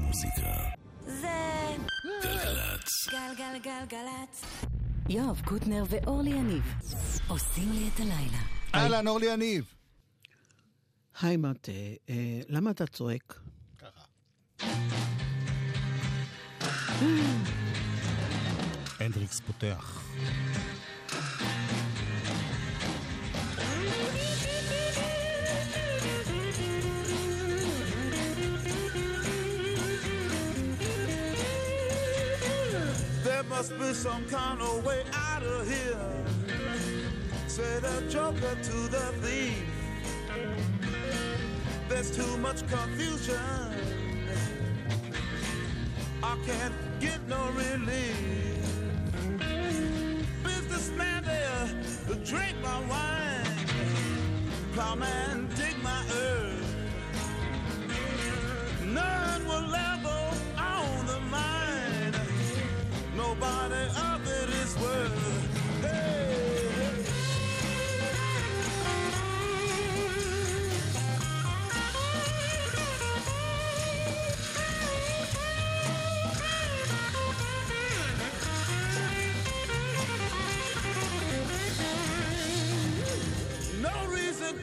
מוזיקה. זה גלגלצ. גלגלגלגלצ. יואב קוטנר ואורלי יניב עושים לי את הלילה. אהלן, אורלי יניב. היי מטה, אה, למה אתה צועק? הנדריקס פותח. Must be some kind of way out of here. Said a joker to the thief. There's too much confusion. I can't get no relief. Businessman there, drink my wine. Plowman, dig my earth. None will level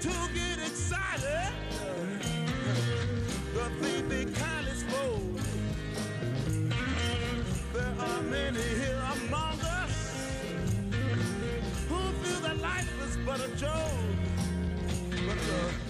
to get excited. The thief be kindly spoke. There are many here among us who feel that life is but a joke. But, uh,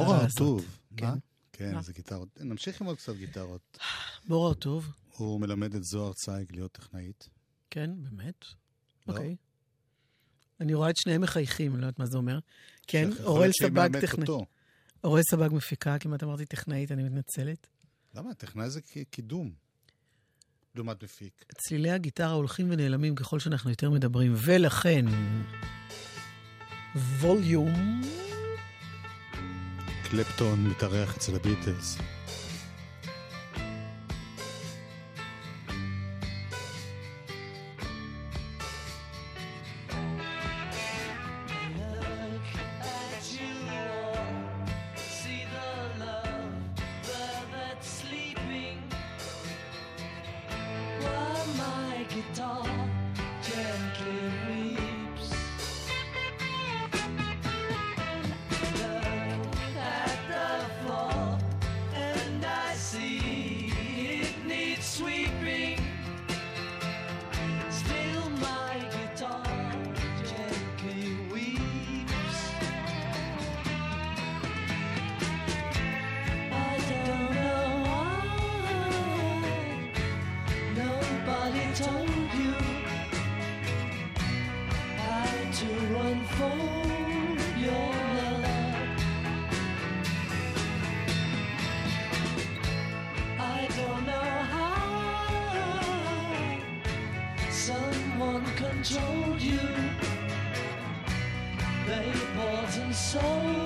הזאת. הרטוב. כן. מה? כן? זה גיטרות. נמשיך עם עוד קצת גיטרות. מורה הרטוב, הוא מלמד את זוהר צייג להיות טכנאית. כן, באמת? לא? אוקיי. אני רואה את שניהם מחייכים, אני לא יודעת מה זה אומר. כן, שהיא סבג טכנאית. אוראל סבג מפיקה, כמעט אמרתי טכנאית, אני מתנצלת. למה? טכנאי זה קידום. לעומת מפיק. צלילי הגיטרה הולכים ונעלמים ככל שאנחנו יותר מדברים, ולכן... ווליום. קלפטון מתארח אצל הביטלס. soul.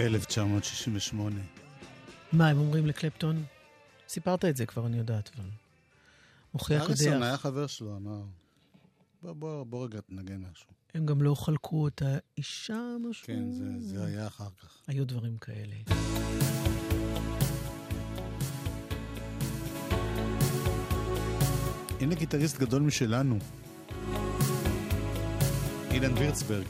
1968. מה הם אומרים לקלפטון? סיפרת את זה כבר, אני יודעת, אבל... מוכיח קודח. אריסון היה חבר שלו, אמר, בוא, בוא, בוא רגע תנגן משהו. הם גם לא חלקו את האישה, משהו? כן, זה, זה היה אחר כך. היו דברים כאלה. הנה גיטריסט גדול משלנו, אילן וירצברג.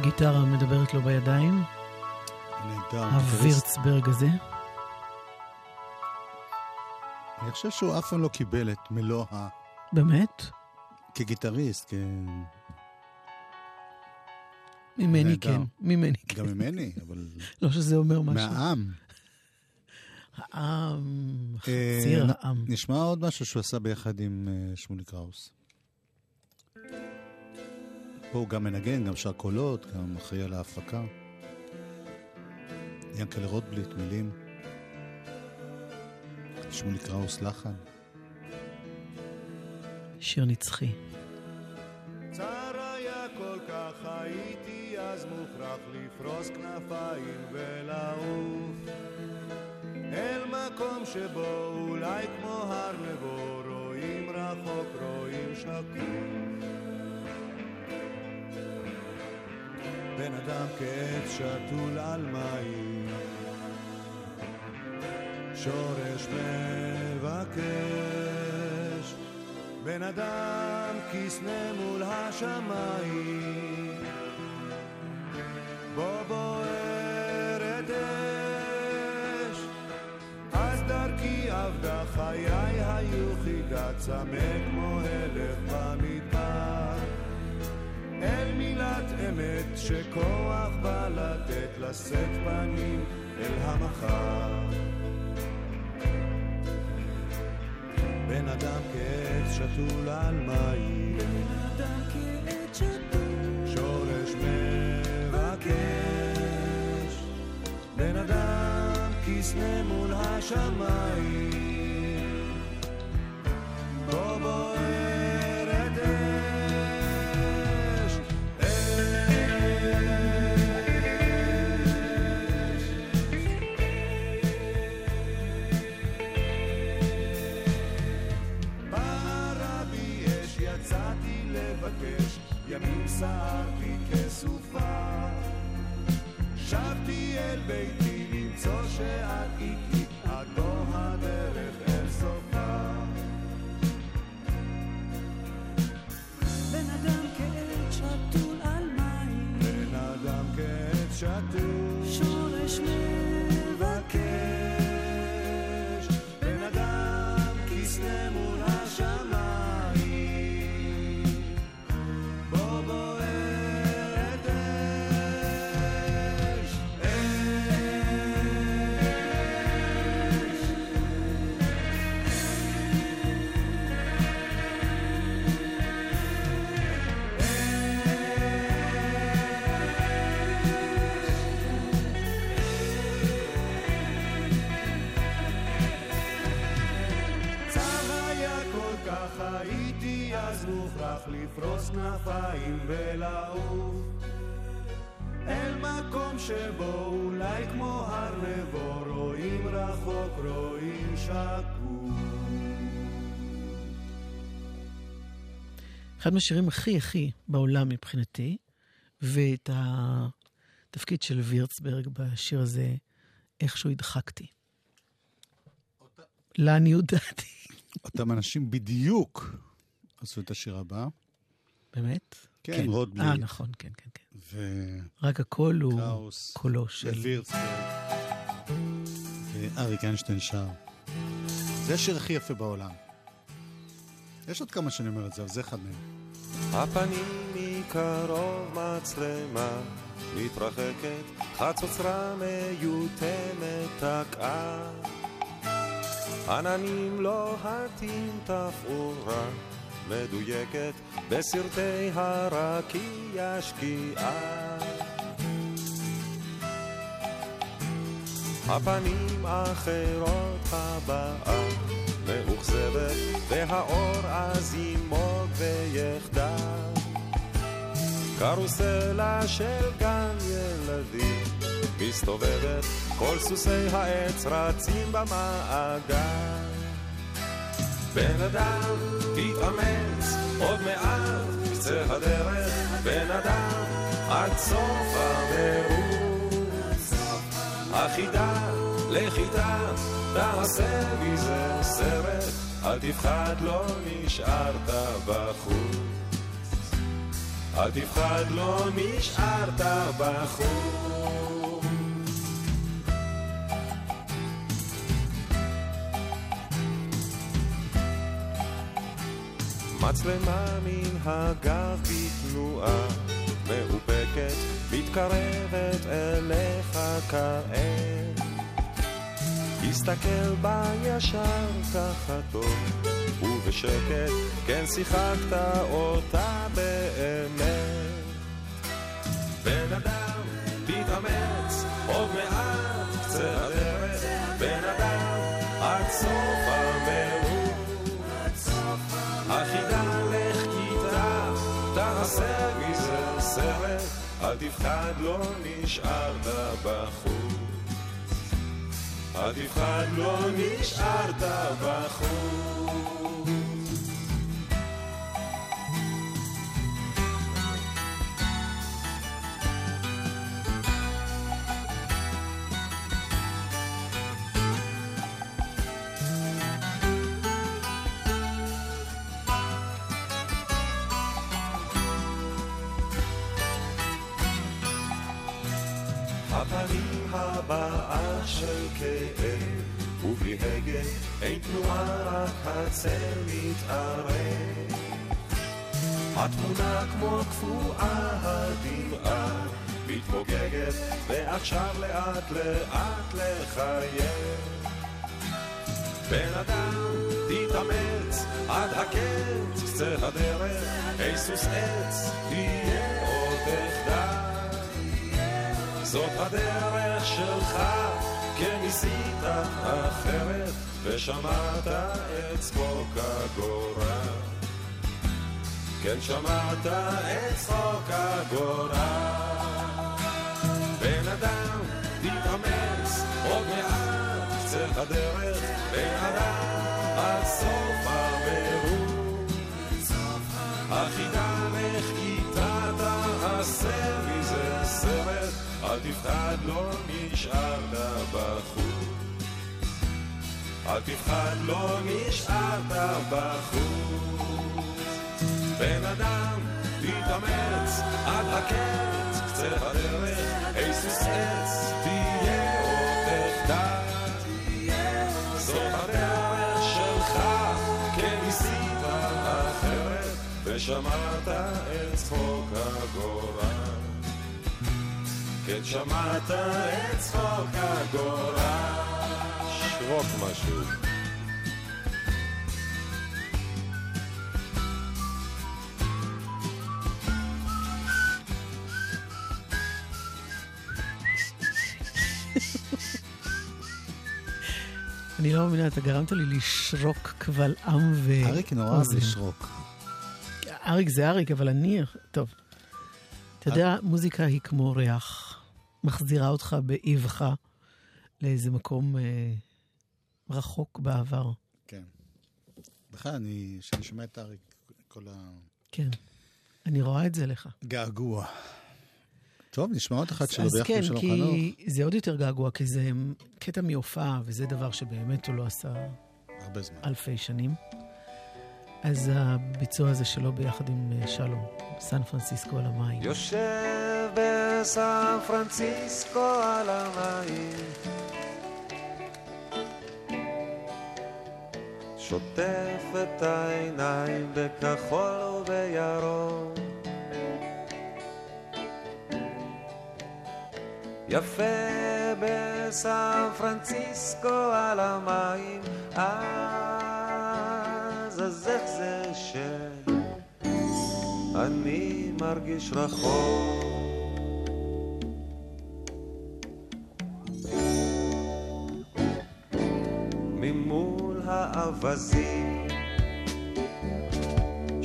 הגיטרה מדברת לו בידיים. הווירצברג הזה. אני חושב שהוא אף פעם לא קיבל את מלוא ה... באמת? כגיטריסט, כ... ממני. כן, ממני כן. גם ממני, אבל לא שזה אומר משהו. מהעם. העם, אה, חציר העם. נשמע עוד משהו שהוא עשה ביחד עם אה, שמולי קראוס. פה הוא גם מנגן, גם שר קולות, גם אחראי על ההפקה. ינקלה רוטבליט, מילים. שמולי קראוס, לחן. שיר נצחי. צר היה כל כך הייתי אז מוכרח לפרוס כנפיים ולעוף אל מקום שבו אולי כמו הר נבו רואים רחוק רואים שקוף בן אדם כעץ שתול על מים. שורש מבקש בן אדם כסנה מול השמיים. בו בוערת אש אז דרכי עבדה חיי היו חידה צמא כמו אמת שכוח בא לתת לשאת פנים אל המחר. בן אדם כעץ שתול על מים. שורש מבקש. בן אדם כסנה מול השמיים אחד מהשירים הכי הכי בעולם מבחינתי, ואת התפקיד של וירצברג בשיר הזה, איכשהו הדחקתי. לעניות דעתי. אותם אנשים בדיוק עשו את השיר הבא. באמת? כן, רוטבליט. אה, נכון, כן, כן, כן. וקראוס, רק הקול הוא קולו של... ווירצברג, ואריק איינשטיין שר. זה השיר הכי יפה בעולם. יש עוד כמה שאני אומר את זה, אבל זה אחד מהם. הפנים מקרוב מצלמה מתרחקת, חצוצרה מיותמת תקעה. עננים לוהטים תפאורה מדויקת בסרטי הרקיע שקיעה. הפנים אחרות הבאה מאוכזבת והאור אז ימוג ויחדל קרוסלה של גן ילדים מסתובבת כל סוסי העץ רצים במעגל. בן אדם תתאמץ עוד מעט קצה הדרך. בן אדם עד סוף המרוץ החידה לחידה תעשה מזה סרט אל תפחד לא נשארת בחוץ אל תפחד, לא נשארת בחוץ. מצלמה מן הגב בתנועה מאופקת, מתקרבת אליך כעת. הסתכל בה ישר טוב, ובשקט כן שיחקת אותה באמת. בן אדם, תתאמץ, עוד מעט קצה הדרך, בן אדם, עד סוף המרוץ. החידה לך כיתה, תעשה מזה סרט, אל תפחד, לא נשארת בחוץ. אל תפחד, לא נשארת בחוץ. הצל מתערב. התמונה כמו קפואה, הדמעה מתפוגגת, ועכשיו לאט לאט לחייב. בן אדם, תתאמץ, עד הקץ, קצה הדרך, היסוס עץ, תהיה עוד תחדל. זאת הדרך שלך, כן ניסית אחרת, ושמעת את צחוק הגורל. כן שמעת את צחוק הגורל. בן אדם, תתאמץ, עוד מעט קצה הדרך, בן אדם, עד סוף המרוץ. החידה לך כיתה תעשה מזה סרט, אל תפחד, לא נשארת בחוץ. אל תפחד, לא נשארת בחוץ. בן אדם, תתאמץ, עד הקץ, קצה הדרך, היסוס עץ, תהיה עוד תחדל. זאת הדרך שלך, כן ניסית אחרת, ושמעת את צחוק הגורל. כן שמעת את צחוק הגורל. שרוק משהו. אני לא מאמינה, אתה גרמת לי לשרוק קבל עם ו... אריק נורא אוהב. לשרוק. אריק זה אריק, אבל אני... טוב. אתה יודע, מוזיקה היא כמו ריח. מחזירה אותך באבחה לאיזה מקום אה, רחוק בעבר. כן. בכלל, אני, כשאני שומע את אריק, כל כן. אני רואה את זה לך. הגעגוע. טוב, נשמע עוד אחד שלו אז ביחד כן, עם שלום חנוך. כי זה עוד יותר געגוע, כי זה קטע מהופעה, וזה דבר שבאמת הוא לא עשה הרבה זמן. אלפי שנים. אז הביצוע הזה שלו ביחד עם אה, שלום, סן פרנסיסקו על המים. יושב בסן פרנסיסקו על המים שוטף את העיניים בכחול ובירוק. יפה בסן פרנסיסקו על המים אז אז איך זה שאני מרגיש רחוק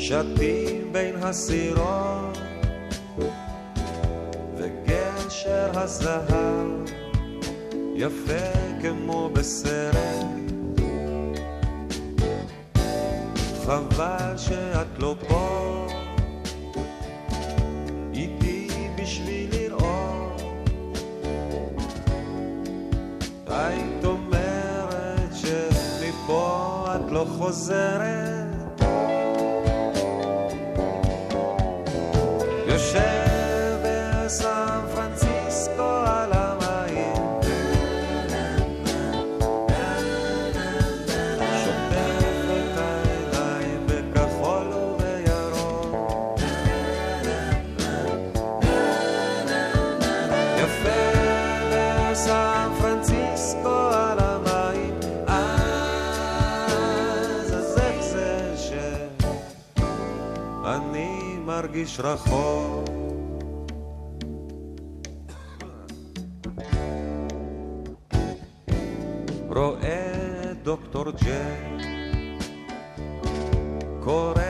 שתים בין הסירות וגשר הזהב יפה כמו בסרט חבל שאת לא פה איתי בשביל לראות. היית אומרת שמפה את לא חוזרת מרגיש רחוק? רואה דוקטור ג'ק קורא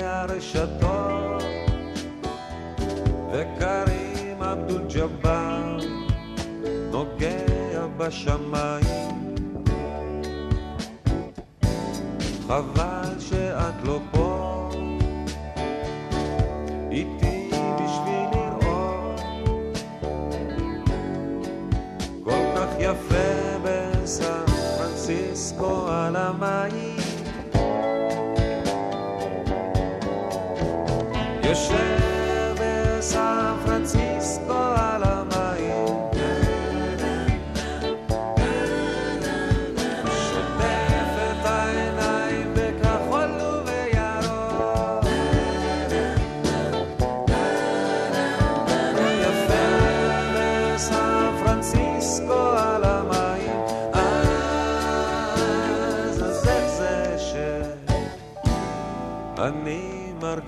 הרשתות וקרים אבדול ג'באר נוגע בשמיים חבל שאת לא פה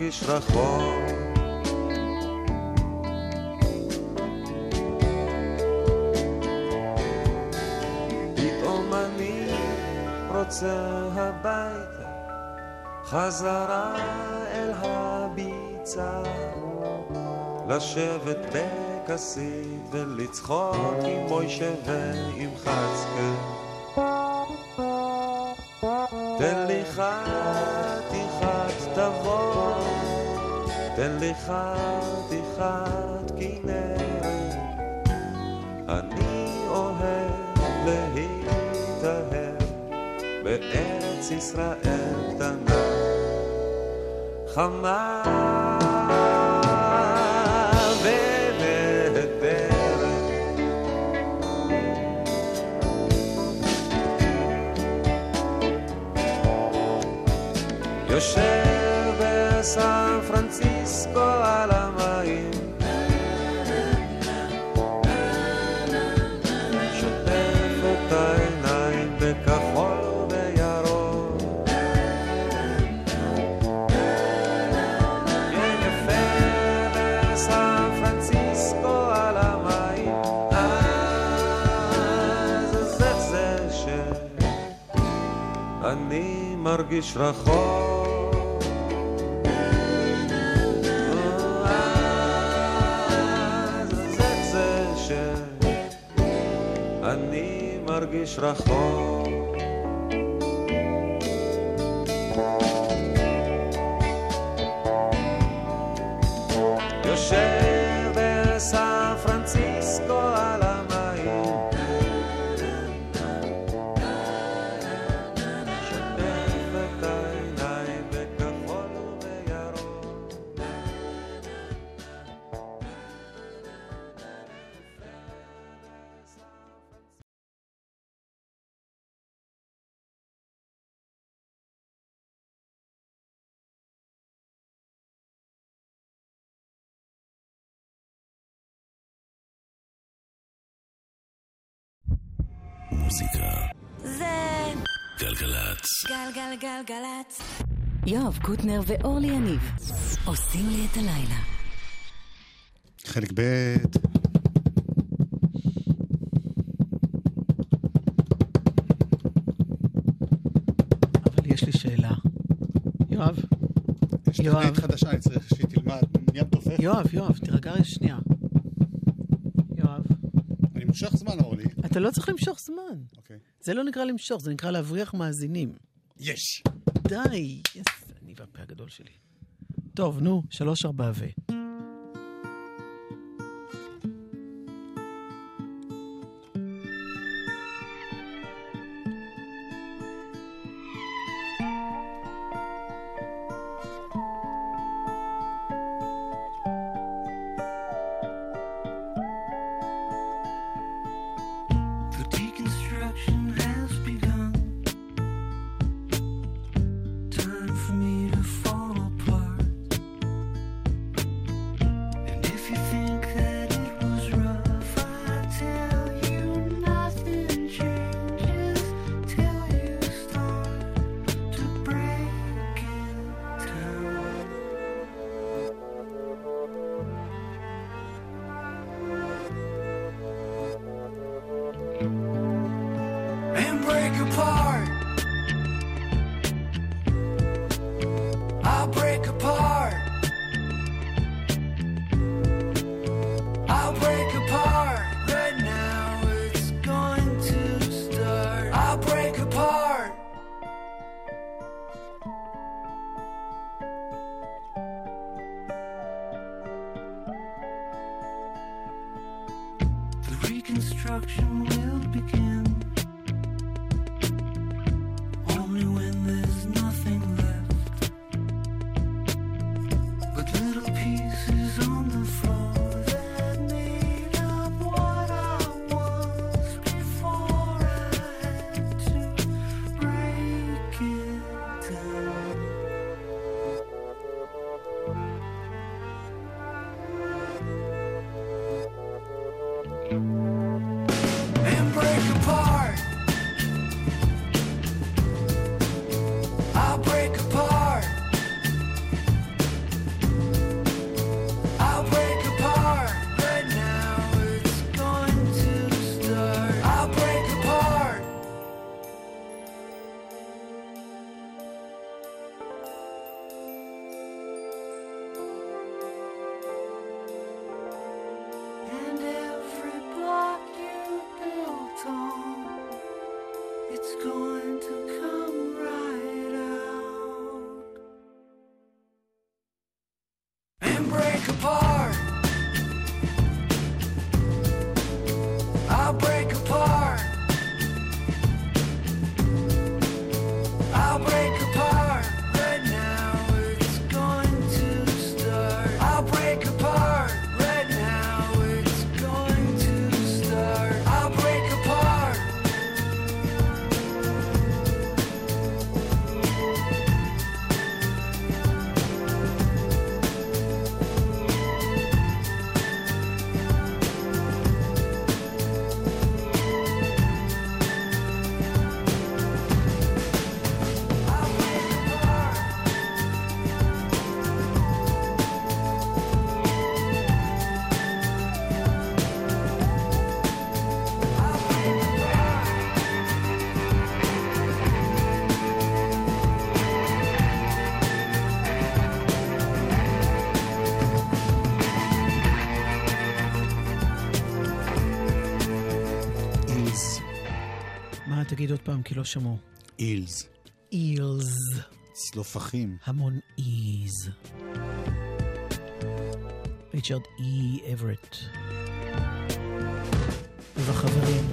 מרגיש רחוק. פתאום אני רוצה הביתה חזרה אל הביצה לשבת בכסית ולצחוק עם מוישה ועם חצקה תן לי חתיכת תן לי חתיכת כנרת. אני אוהב להתאהב בארץ ישראל קטנה. חמה יושב בסן פרנסיסקו על המים שוטף את העיניים בכחול ובירוק כן יפה בסן פרנסיסקו על המים אז איך זה שאני מרגיש רחוק מרגיש רחוק גלגלצ. גלגלגלגלצ. יואב קוטנר ואורלי יניב עושים לי את הלילה. חלק ב', אבל יש לי שאלה. יואב, יש יואב. תוכנית חדשה, אני צריך שהיא תלמד. נהיה מתופף. יואב, יואב, תירגע שנייה. יואב, אני מושך זמן, אורלי. אתה לא צריך למשוך זמן. אוקיי. זה לא נקרא למשוך, זה נקרא להבריח מאזינים. יש. די, יס, אני והפה הגדול שלי. טוב, נו, שלוש ארבע ו... פעם, כי לא שמעו. אילס. אילס. צלופחים. המון איז. ריצ'רד אי אברט. ובחברים.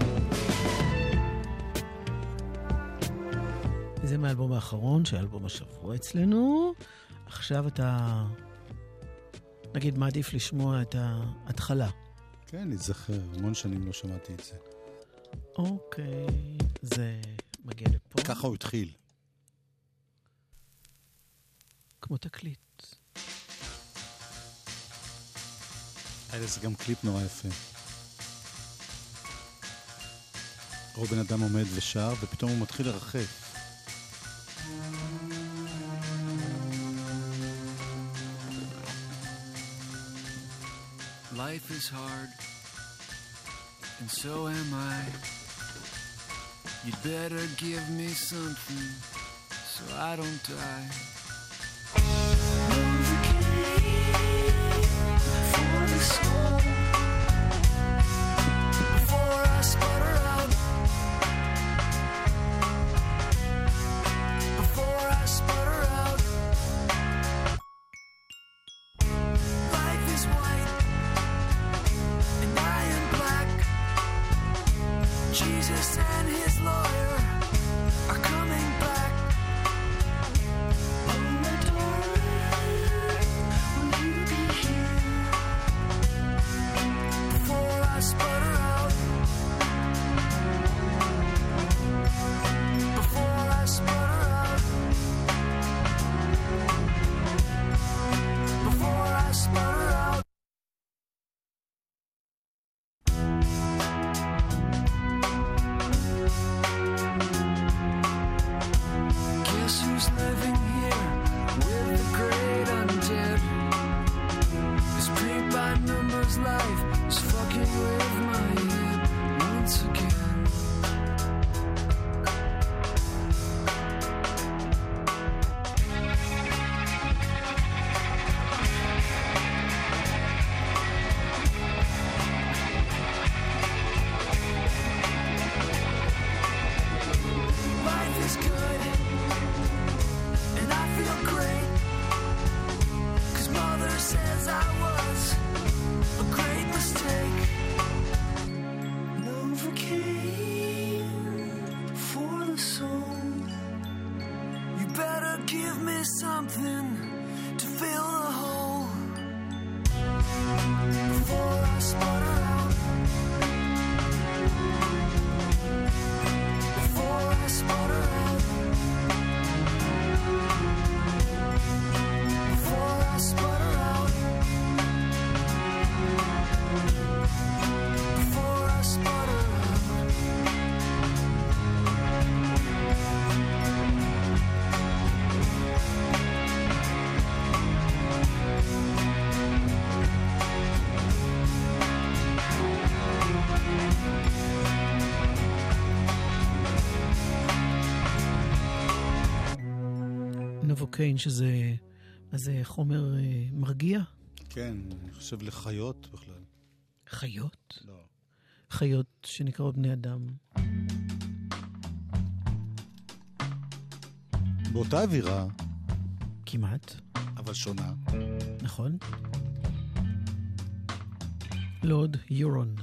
זה מהאלבום האחרון, שהיה אלבום השבוע אצלנו. עכשיו אתה, נגיד, מעדיף לשמוע את ההתחלה. כן, להיזכר, המון שנים לא שמעתי את זה. אוקיי, זה מגיע לפה. ככה הוא התחיל. כמו תקליט. היה לזה גם קליפ נורא יפה. רואה בן אדם עומד ושר, ופתאום הוא מתחיל לרחף. Life is hard, and so am I. You'd better give me something so I don't die. For the soul, before I sputter Jesus and his lawyer. Are coming קוקיין, שזה זה חומר אה, מרגיע? כן, אני חושב לחיות בכלל. חיות? לא. חיות שנקראות בני אדם. באותה אווירה. כמעט. אבל שונה. נכון. לורד יורון.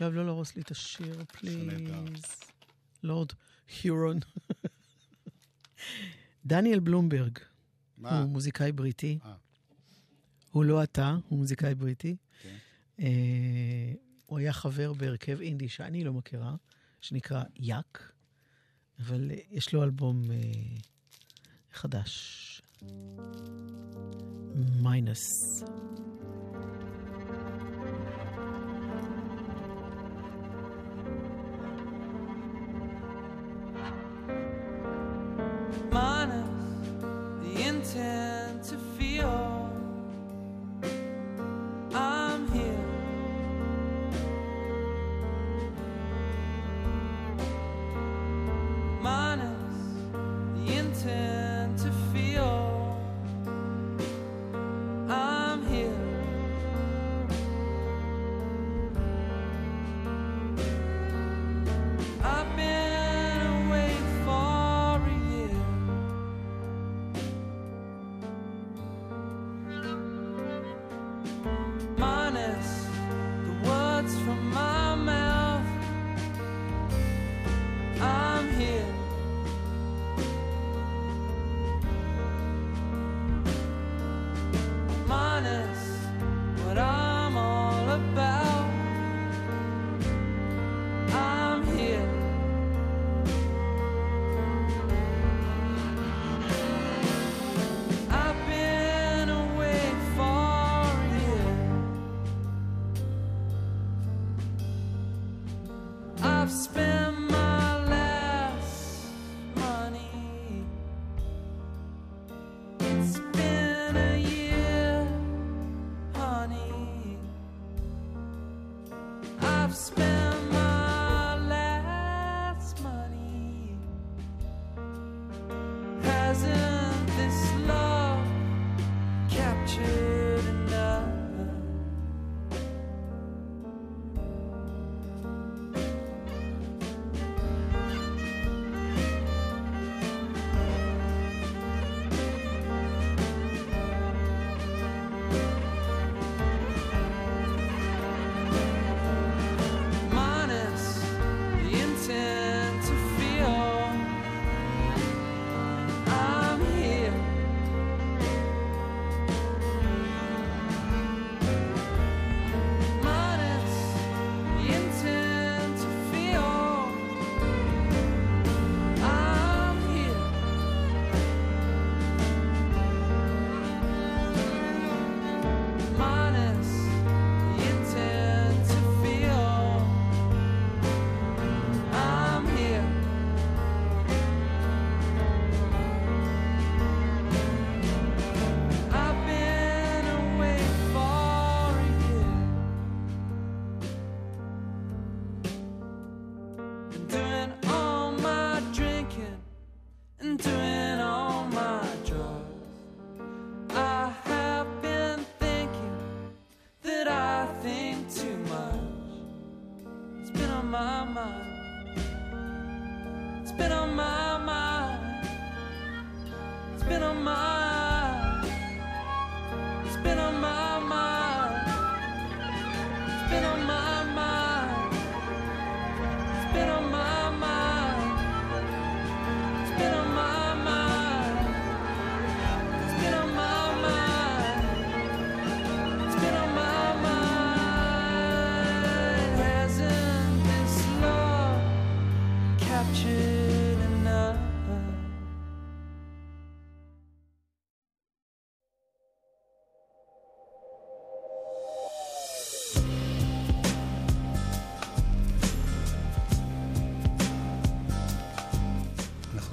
יואב, לא להרוס לי את השיר, please. Lord Huron. דניאל בלומברג. מה? הוא מוזיקאי בריטי. אה. הוא לא אתה, הוא מוזיקאי בריטי. Okay. אה, הוא היה חבר בהרכב אינדי שאני לא מכירה, שנקרא Yuck, אבל יש לו אלבום אה, חדש. מיינוס.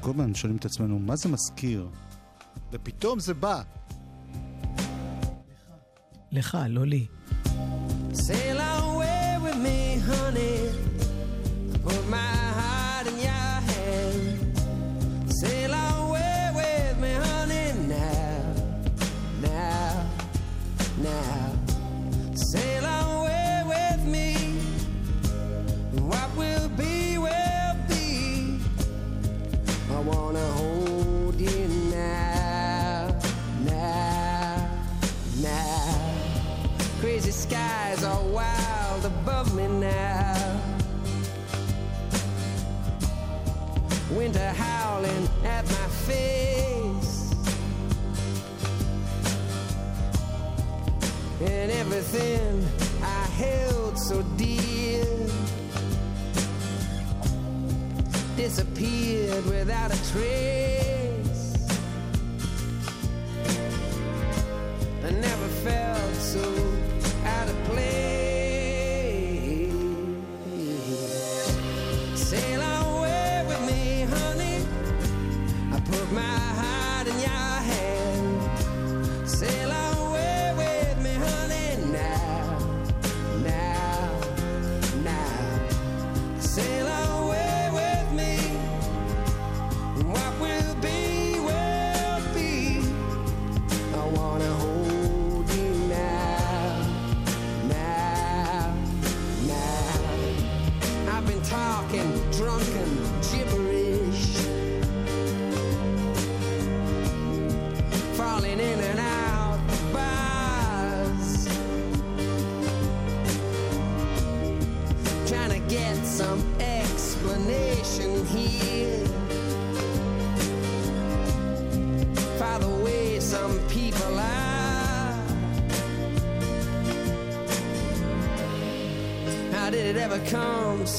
כל הזמן שואלים את עצמנו, מה זה מזכיר? ופתאום זה בא. לך, לא לי. זה Winter howling at my face. And everything I held so dear disappeared without a trace. I never felt so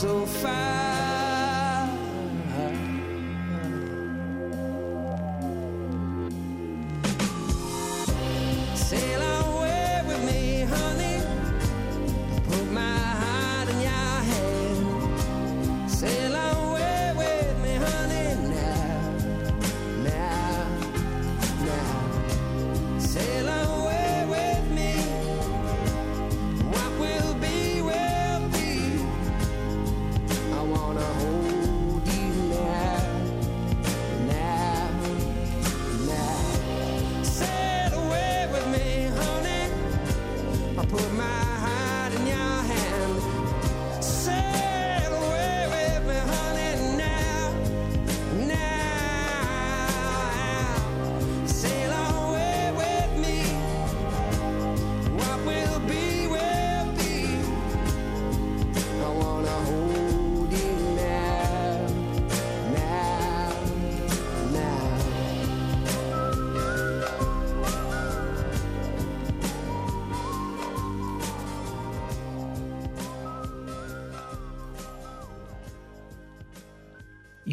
so fast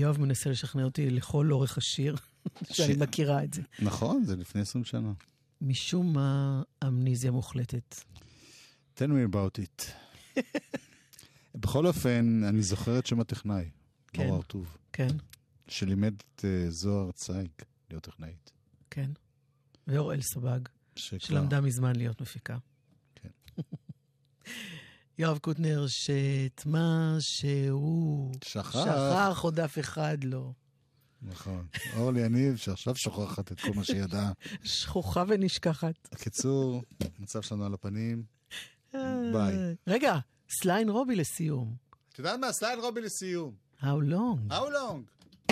יואב מנסה לשכנע אותי לכל אורך השיר, שאני מכירה את זה. נכון, זה לפני 20 שנה. משום מה, אמניזיה מוחלטת. tell me about it. בכל אופן, אני זוכר את שם הטכנאי, כן. נורא הרטוב, כן, שלימד את אה, זוהר צייג להיות טכנאית. כן. ואוראל סבג, שכבר- שלמדה מזמן להיות מפיקה. כן. יואב קוטנר, שאת מה שהוא שכח. שכח, עוד אף אחד לא. נכון. אורלי יניב, שעכשיו שוכחת את כל מה שהיא ידעה. שכוחה ונשכחת. בקיצור, מצב שלנו על הפנים. ביי. רגע, Sly and Robbie לסיום. את יודעת מה? Sly and Robbie לסיום. How long? How long?